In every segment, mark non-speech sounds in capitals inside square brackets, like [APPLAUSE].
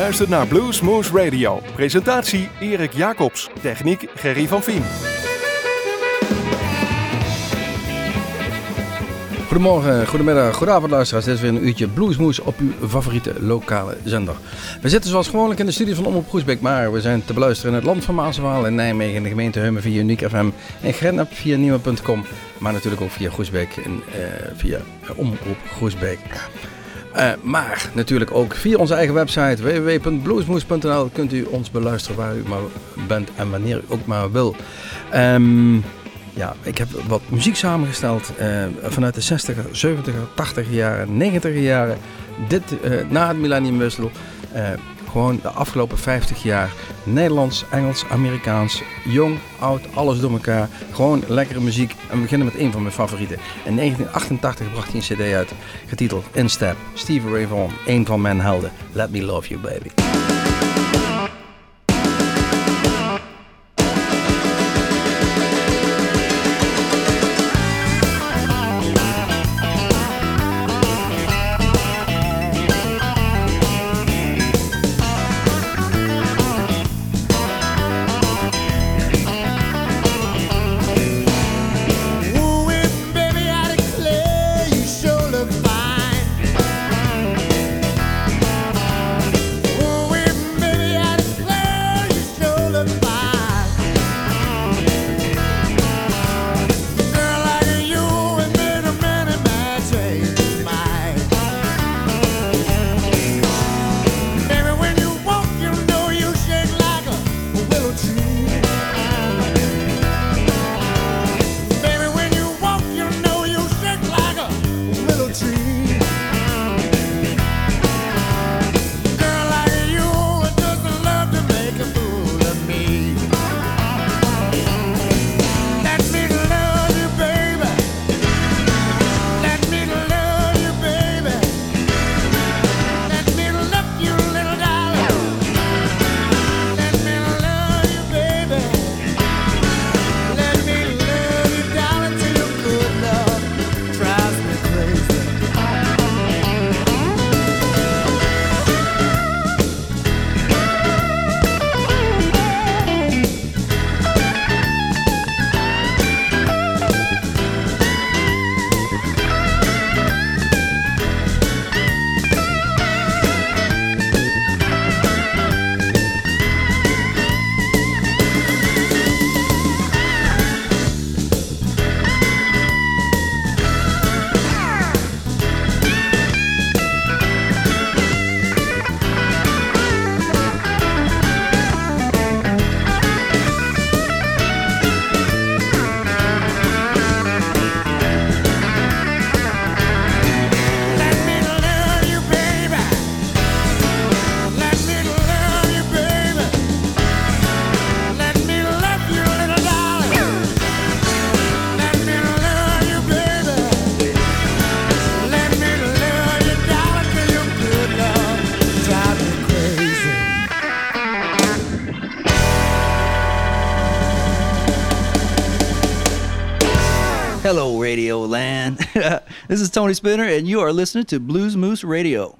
luistert naar Blues Moose Radio. Presentatie Erik Jacobs. Techniek Gerry van Vien. Goedemorgen, goedemiddag, goedenavond luisteraars. Dit is weer een uurtje Bluesmoes op uw favoriete lokale zender. We zitten zoals gewoonlijk in de studie van Omroep Groesbeek, maar we zijn te beluisteren in het land van Maaswaal, in Nijmegen, in de gemeente Hummen via Uniek FM, in Grenap via Nieuwe.com, maar natuurlijk ook via Groesbeek en uh, via Omroep Groesbeek. Uh, maar natuurlijk ook via onze eigen website www.bluesmoes.nl kunt u ons beluisteren waar u maar bent en wanneer u ook maar wil. Um, ja, ik heb wat muziek samengesteld uh, vanuit de 60er, 70er, 80er jaren, 90er jaren. Dit uh, na het millenniumwissel. Uh, gewoon de afgelopen 50 jaar. Nederlands, Engels, Amerikaans, jong, oud, alles door elkaar. Gewoon lekkere muziek. En we beginnen met een van mijn favorieten. In 1988 bracht hij een cd uit, getiteld In Step. Steve Ray Vaughan, een van mijn helden. Let Me Love You Baby. Radio Land. [LAUGHS] this is Tony Spinner, and you are listening to Blues Moose Radio.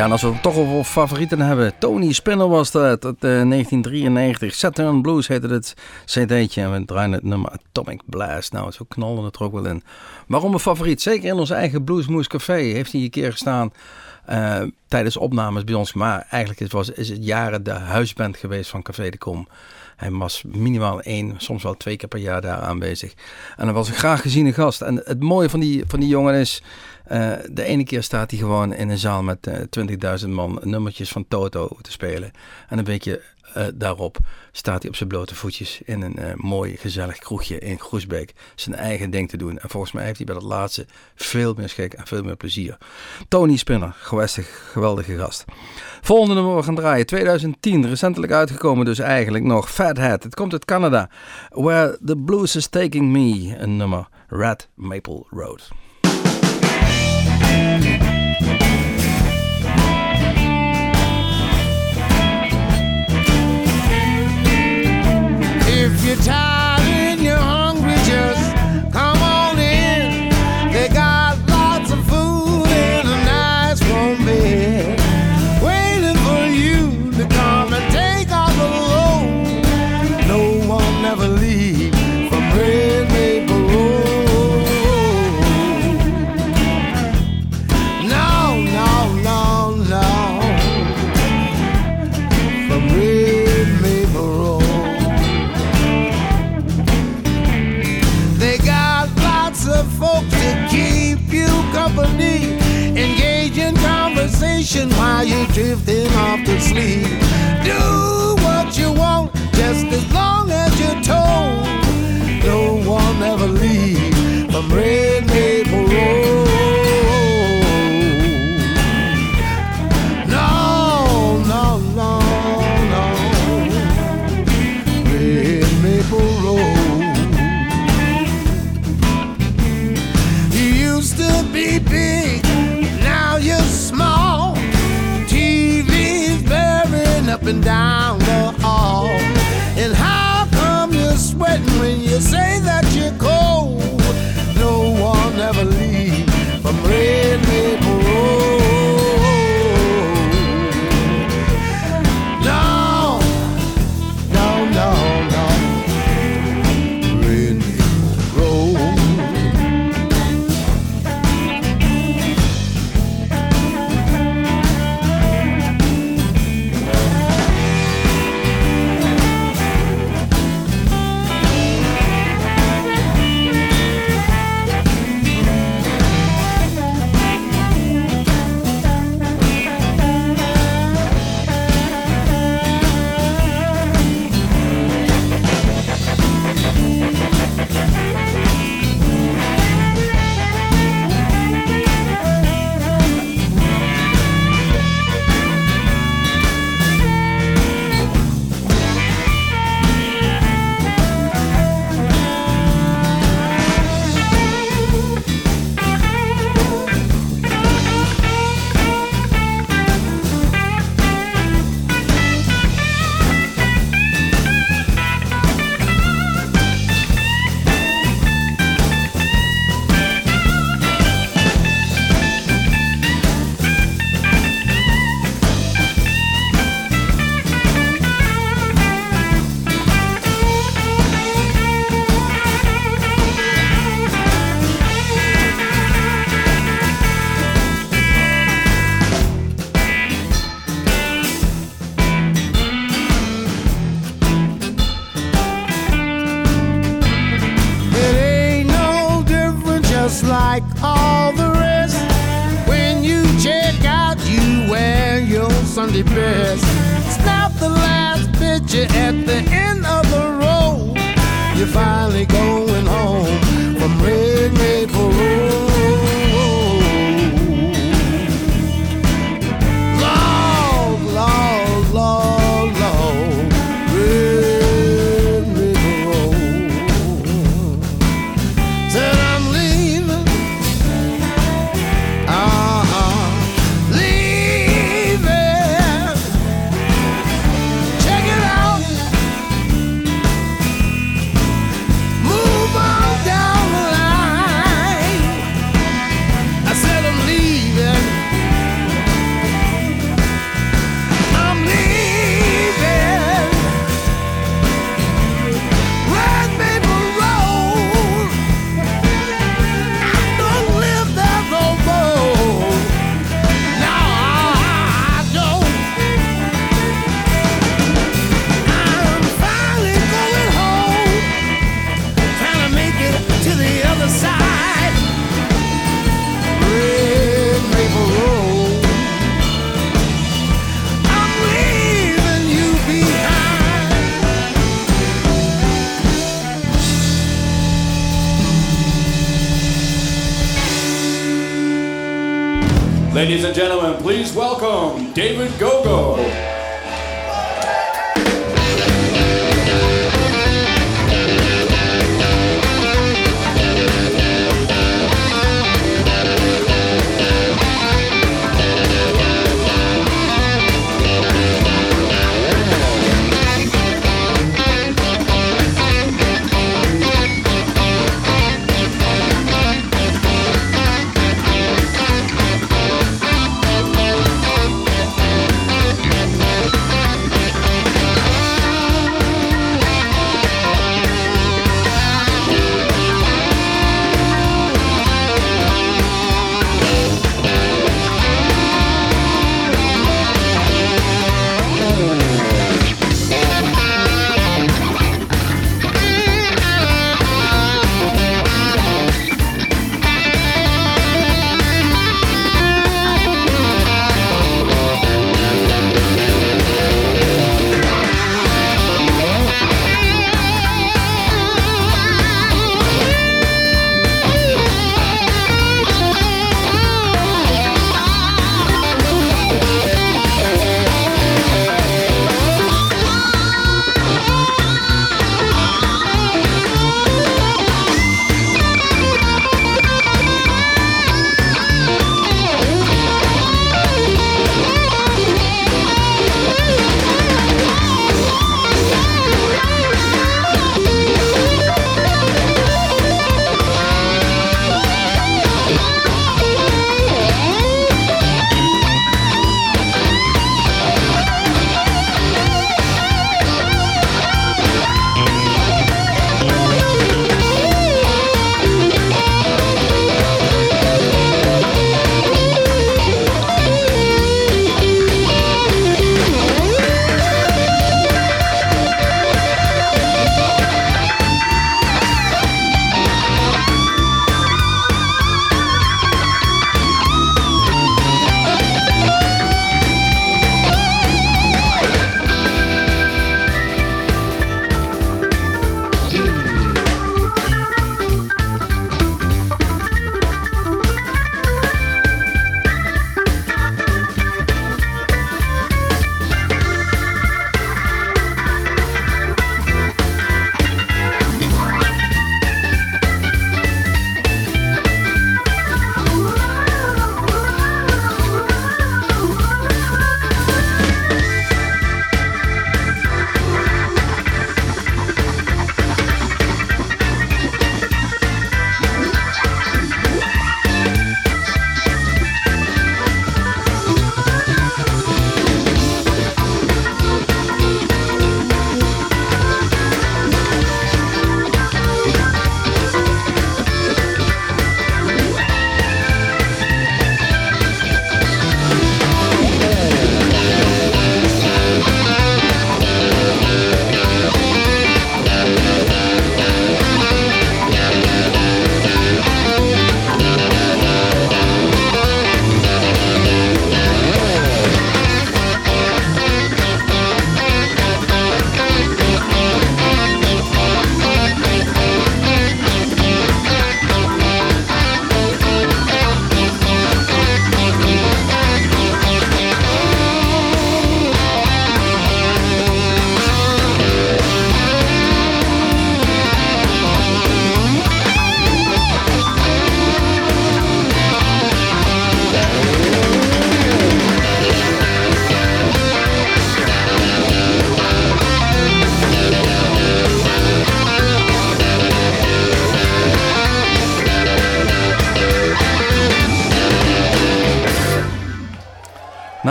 Ja, en als we het toch over favorieten hebben. Tony Spinner was dat, uit uh, 1993. Saturn Blues heette het cd'tje. En we draaien het nummer Atomic Blast. Nou, zo knalde het er ook wel in. Waarom een favoriet? Zeker in ons eigen Bluesmoes Café heeft hij een keer gestaan... Uh, tijdens opnames bij ons. Maar eigenlijk is, was, is het jaren de huisband geweest van Café de Kom. Hij was minimaal één, soms wel twee keer per jaar daar aanwezig. En dan was een graag geziene gast. En het mooie van die, van die jongen is... Uh, de ene keer staat hij gewoon in een zaal met uh, 20.000 man nummertjes van Toto te spelen. En een weekje uh, daarop staat hij op zijn blote voetjes in een uh, mooi gezellig kroegje in Groesbeek zijn eigen ding te doen. En volgens mij heeft hij bij dat laatste veel meer schik en veel meer plezier. Tony Spinner, gewestig, geweldige gast. Volgende nummer we gaan draaien, 2010, recentelijk uitgekomen dus eigenlijk nog. Fathead, het komt uit Canada. Where the Blues is Taking Me, een nummer, Red Maple Road. Time. Sleep. Do what you want, just as long as you're told. No one ever leave bearing up and down at the end of the road. You're finally going Ladies and gentlemen, please welcome David Gogo.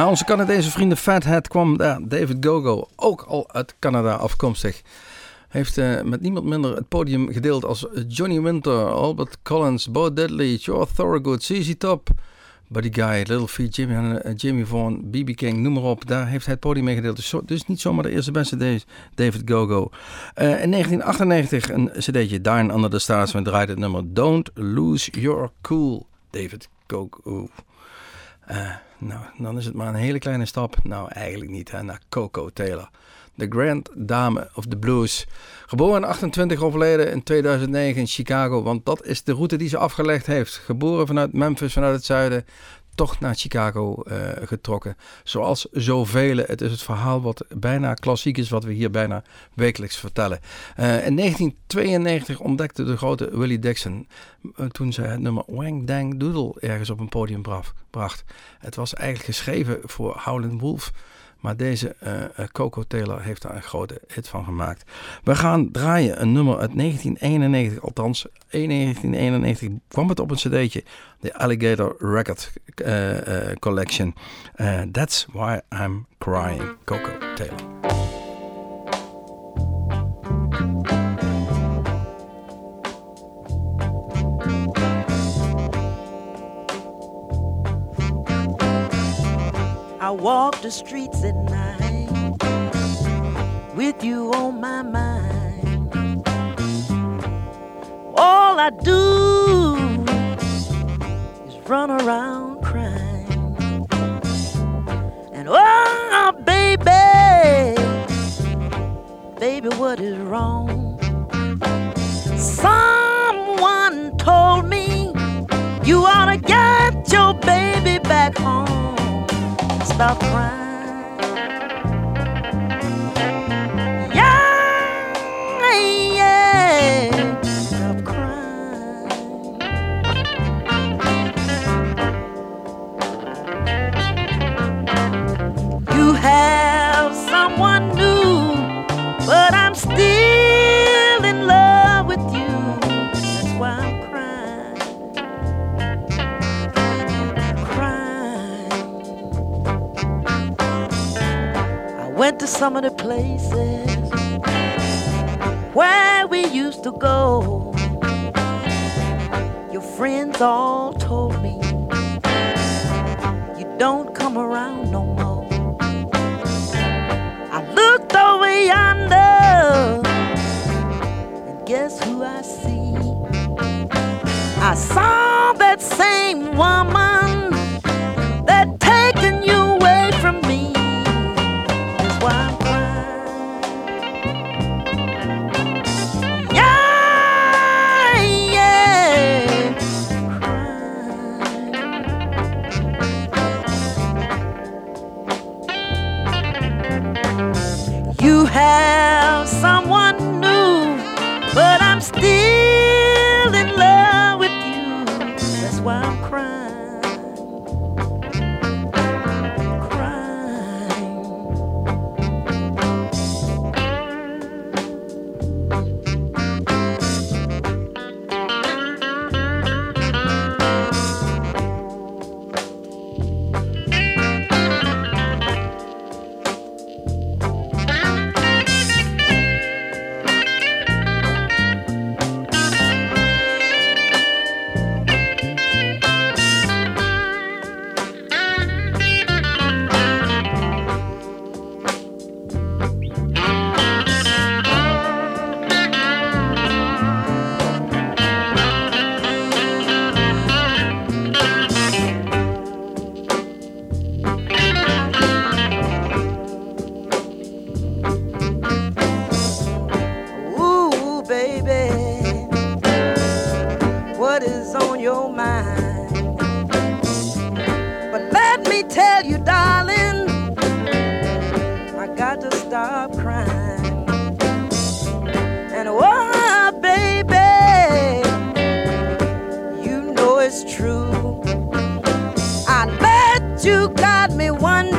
Na onze Canadese vrienden Fathead kwam daar David Gogo, ook al uit Canada afkomstig. Heeft uh, met niemand minder het podium gedeeld als Johnny Winter, Albert Collins, Bo Diddley, Joe Thorogood, ZZ Top, Buddy Guy, Little Feat, Jimmy, uh, Jimmy Vaughan, B.B. King, noem maar op. Daar heeft hij het podium mee gedeeld. Dus, dus niet zomaar de eerste beste David Gogo. Uh, in 1998 een cd'tje, Dine Under the Stars, we draaide het nummer Don't Lose Your Cool, David Gogo. Nou, dan is het maar een hele kleine stap. Nou, eigenlijk niet, hè, naar Coco Taylor. De Grand Dame of the Blues. Geboren in 28, overleden in 2009 in Chicago. Want dat is de route die ze afgelegd heeft. Geboren vanuit Memphis, vanuit het zuiden. Tocht naar Chicago eh, getrokken. Zoals zoveel. Het is het verhaal wat bijna klassiek is, wat we hier bijna wekelijks vertellen. Eh, in 1992 ontdekte de grote Willie Dixon, eh, toen zij het nummer Wang Dang Doodle ergens op een podium bracht. Het was eigenlijk geschreven voor Howlin' Wolf. Maar deze eh, eh, Coco Taylor heeft daar een grote hit van gemaakt. We gaan draaien een nummer uit 1991. Althans, in 1991 kwam het op een cd'tje. De Alligator Record eh, Collection. That's Why I'm Crying. Coco Taylor. Walk the streets at night with you on my mind. All I do is run around crying. And oh, baby, baby, what is wrong? Someone told me you ought to get your baby back home stop crying. Some of the places where we used to go. Your friends all told me you don't come around no more. I looked over yonder, and guess who I see? I saw that same woman you got me wondering,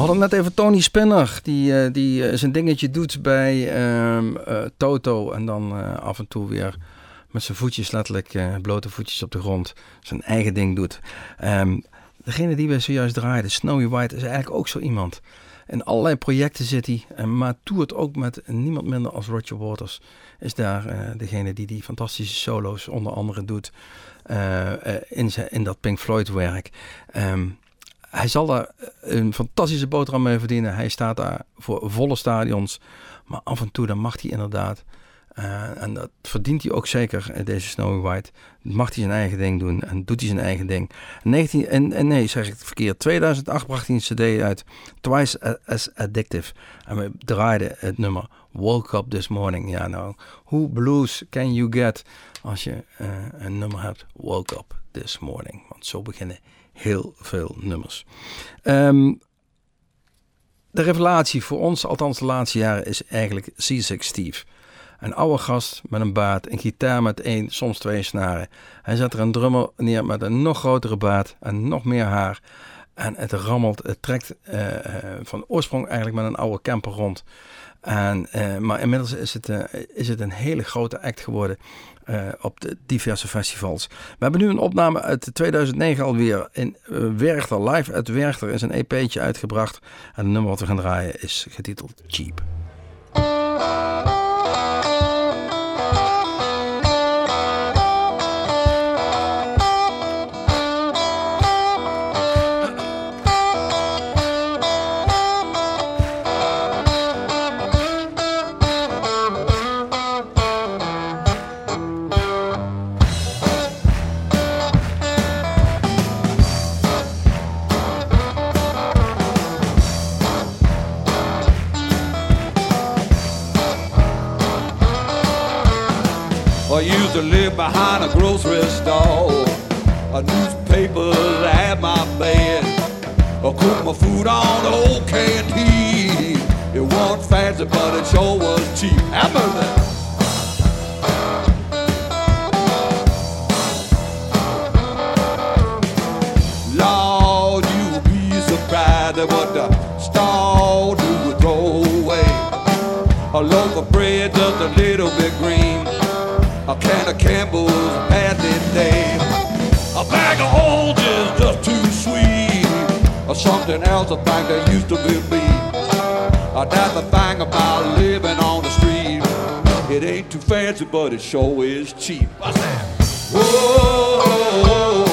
We hadden net even Tony Spinner, die, eh, die eh, zijn dingetje doet bij ehm, eh, Toto. En dan af en toe weer met zijn voetjes, letterlijk blote voetjes op de grond, zijn eigen ding doet. Ehm, degene die we zojuist draaiden, Snowy White, is eigenlijk ook zo iemand. In allerlei projecten zit hij, maar toert ook met niemand minder als Roger Waters. Is daar degene die die fantastische solo's onder andere doet in, in dat Pink Floyd werk. Ehm, hij zal daar een fantastische boterham mee verdienen. Hij staat daar voor volle stadions. Maar af en toe dan mag hij inderdaad. eh, en dat verdient hij ook zeker, eh, deze Snowy White. Mag hij zijn eigen ding doen en doet hij zijn eigen ding. 19, en, en nee, zeg ik het verkeerd. 2008 bracht hij een cd uit. Twice as Addictive. En we draaiden het nummer Woke Up This Morning. Ja nou, hoe blues can you get als je eh, een nummer hebt? Woke Up This Morning. Want zo beginnen heel veel nummers. Ehm, de revelatie voor ons, althans de laatste jaren, is eigenlijk Seasick Steve. Een oude gast met een baard, een gitaar met één, soms twee snaren. Hij zet er een drummer neer met een nog grotere baard en nog meer haar. En het rammelt, het trekt eh, eh, van oorsprong eigenlijk met een oude camper rond. En, eh, maar inmiddels is het, is het een hele grote act geworden eh, op de diverse festivals. We hebben nu een opname uit 2009 alweer in eh, Werchter, live uit Werchter is een EP'tje uitgebracht. En het nummer wat we gaan draaien is getiteld Cheap. Behind a grocery store. A newspaper at my bed. I cook my food on old canteen. It wasn't fancy, but it sure was cheap. That? Lord, you'll be surprised at what the store do throw away. A loaf of bread just a little bit green. A can of Campbell's badly named. A bag of old is just too sweet. Or something else I think that used to be me. That's the thing about living on the street. It ain't too fancy, but it sure is cheap. What's that? Whoa,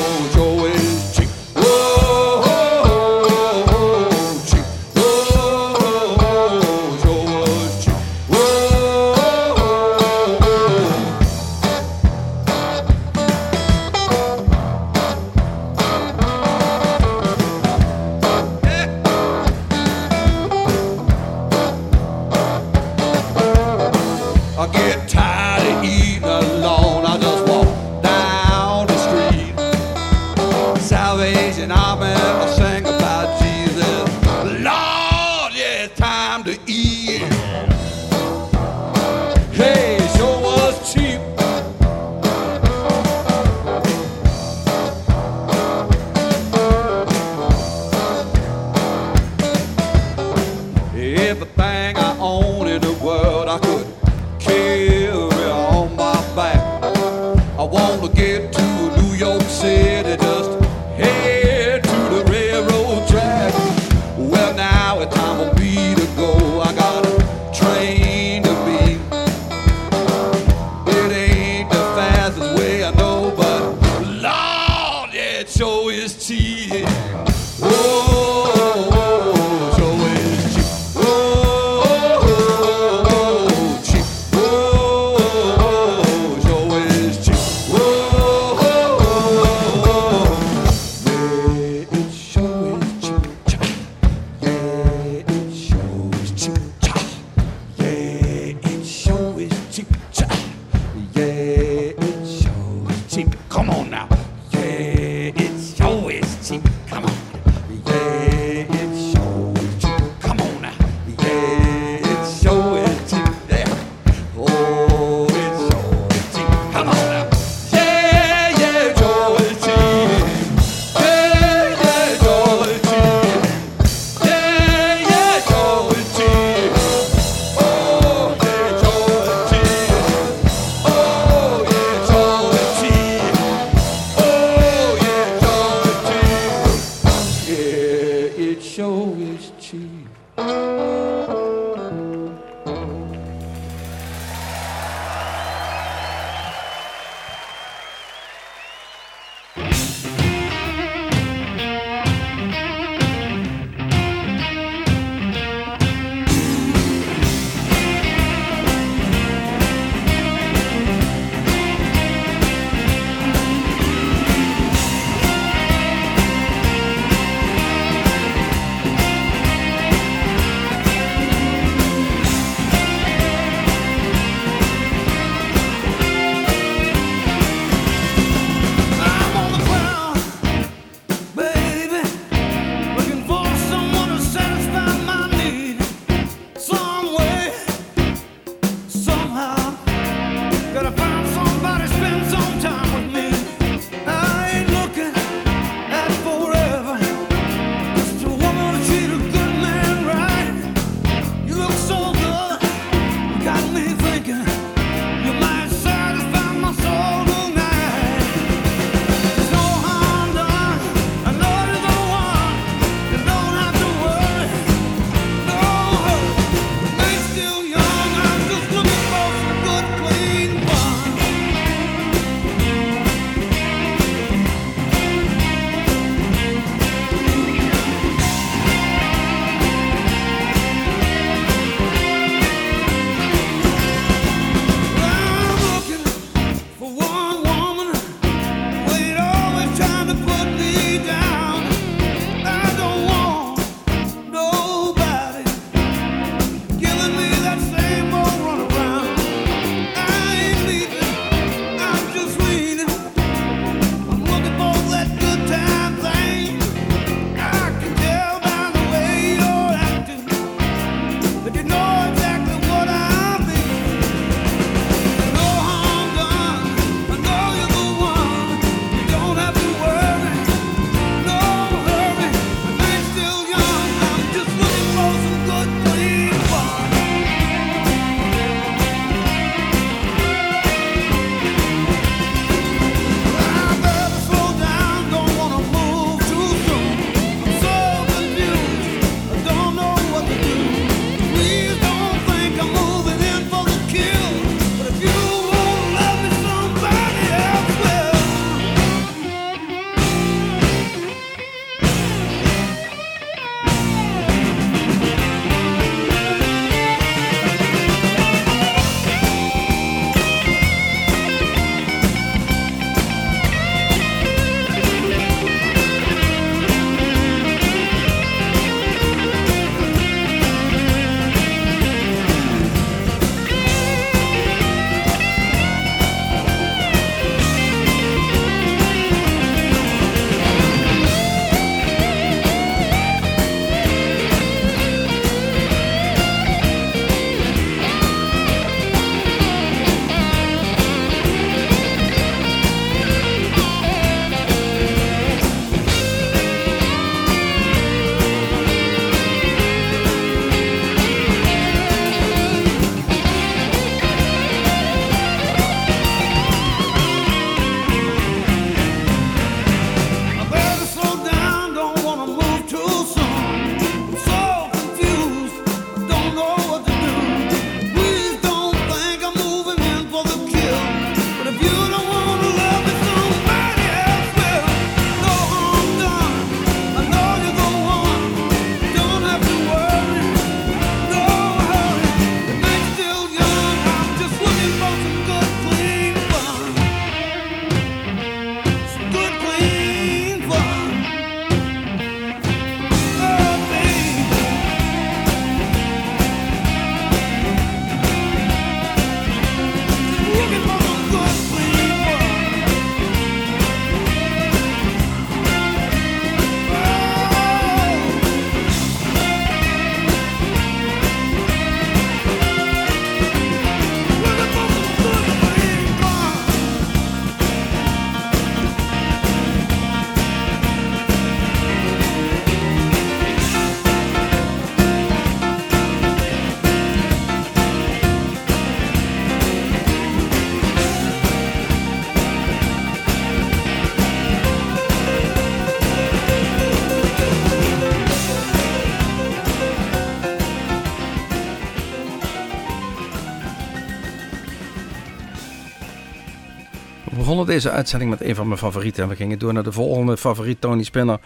deze uitzending met een van mijn favorieten. En we gingen door naar de volgende favoriet, Tony Spinner.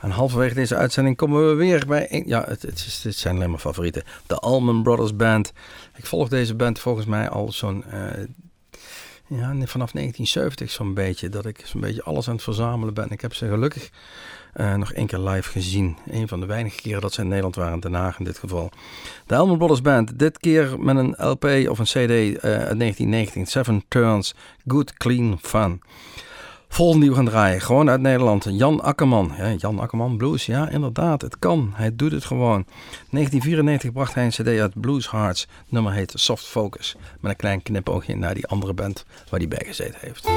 En halverwege deze uitzending komen we weer bij... Een, ja, het, het, is- het zijn alleen maar favorieten. De Allman Brothers Band. Ik volg deze band volgens mij al zo'n... eh, ja, vanaf 1970 zo'n beetje. Dat ik zo'n beetje alles aan het verzamelen ben. Ik heb ze gelukkig eh, nog één keer live gezien. Een van de weinige keren dat ze in Nederland waren. Den Haag in dit geval. De Allman Brothers Band. Dit keer met een LP of een CD eh, uit 1919. Seven Turns. Good Clean Fun. Die we gaan draaien, gewoon uit Nederland. Jan Akkerman. Ja, Jan Akkerman Blues, ja inderdaad, het kan. Hij doet het gewoon. 1994 bracht hij een cd uit Blues Hearts. Nummer heet Soft Focus. Met een klein knipoogje naar die andere band waar hij bij gezeten heeft.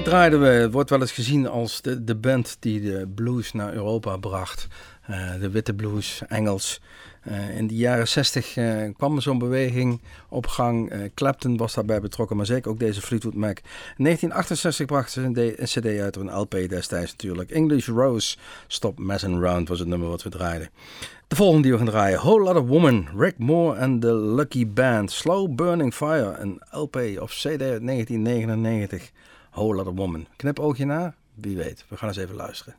Draaiden we. Het wordt wel eens gezien als de, de band die de blues naar Europa bracht. Eh, de witte blues, Engels. Eh, in de jaren 60 eh, kwam er zo'n beweging op gang. Clapton was daarbij betrokken, maar zeker ook deze Fleetwood Mac. In 1968 brachten ze een, cd uit, of een LP destijds natuurlijk. English Rose, Stop Messing Around was het nummer wat we draaiden. De volgende die we gaan draaien, Whole Lotta Woman, Rick Moore en The Lucky Band. Slow Burning Fire, een LP of CD uit 1999. Whole Lotta Woman. Knip oogje na, wie weet. We gaan eens even luisteren.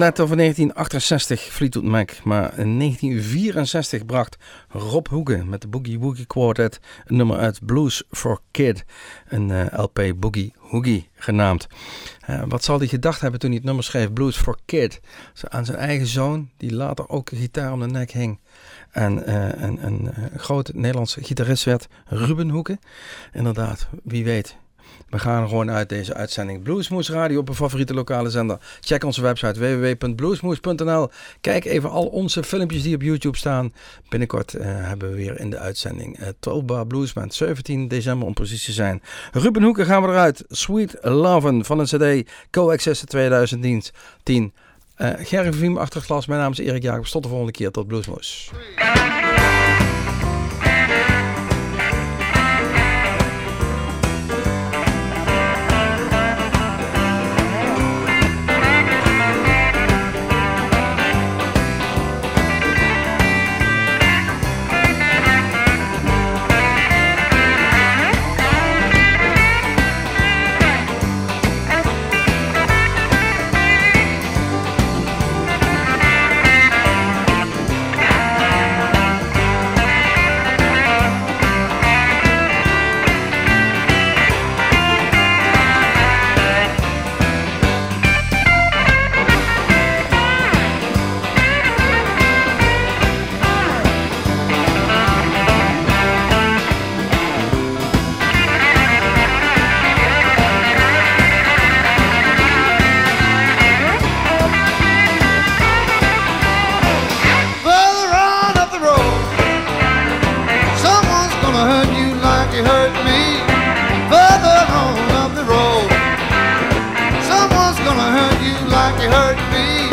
Net over 1968 Fleetwood Mac, maar in 1964 bracht Rob Hoeken met de Boogie Woogie Quartet een nummer uit Blues for Kid, een eh, LP Boogie Woogie genaamd. Eh, wat zal hij gedacht hebben toen hij het nummer schreef Blues for Kid? Aan zijn eigen zoon, die later ook een gitaar om de nek hing. En eh, een, een, eh, groot Nederlandse gitarist werd, Ruben Hoeken. Inderdaad, wie weet. We gaan gewoon uit deze uitzending Bluesmoes Radio op een favoriete lokale zender. Check onze website www.bluesmoes.nl. Kijk even al onze filmpjes die op YouTube staan. Binnenkort eh, hebben we weer in de uitzending uh, 12 Bar Blues Band. 17 december om precies te zijn. Ruben Hoeken gaan we eruit. Sweet Loven van een CD Coexist 2010. 10. Uh. Mijn naam is Erik Jacobs. Tot de volgende keer. Tot Bluesmoes. You hurt me. Further on up the road, someone's gonna hurt you like you hurt me.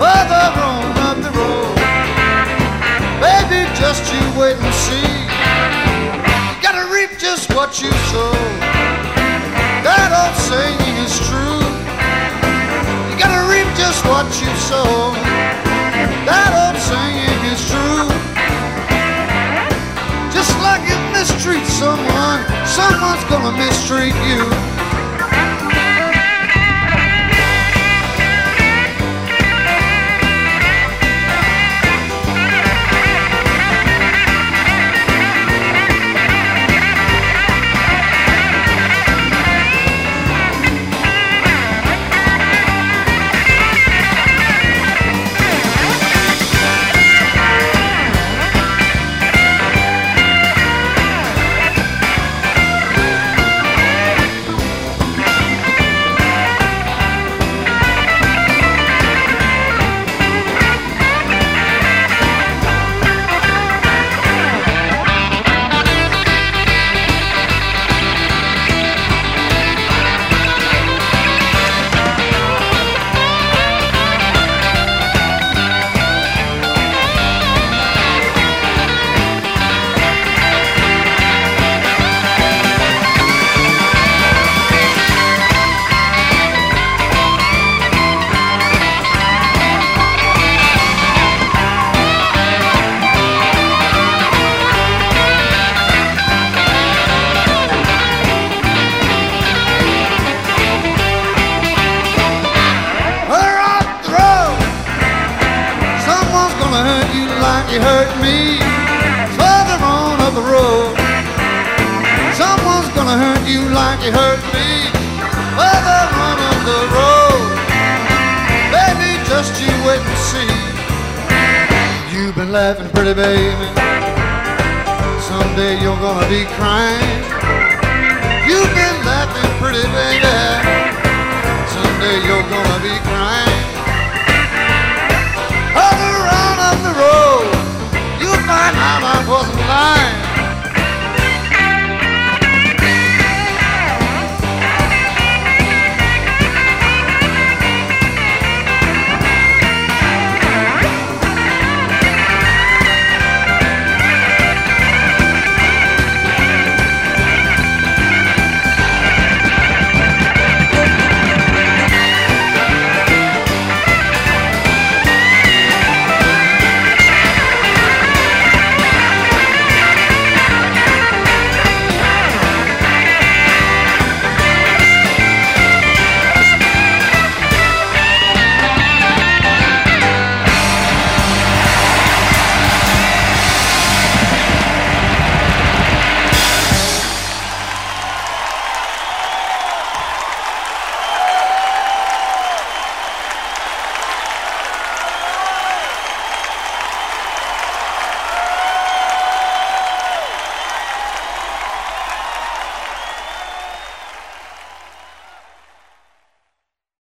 Further on up the road, baby, just you wait and see. You gotta reap just what you sow. That old saying is true. You gotta reap just what you sow. Mistreat someone, someone's gonna mistreat you. You hurt me. Further on up the road. Someone's gonna hurt you like you hurt me. Further on up the road. Baby, just you wait and see. You've been laughing pretty, baby. Someday you're gonna be crying. You've been laughing pretty, baby. Someday you're gonna be crying. Further on up the road, Panama was blind.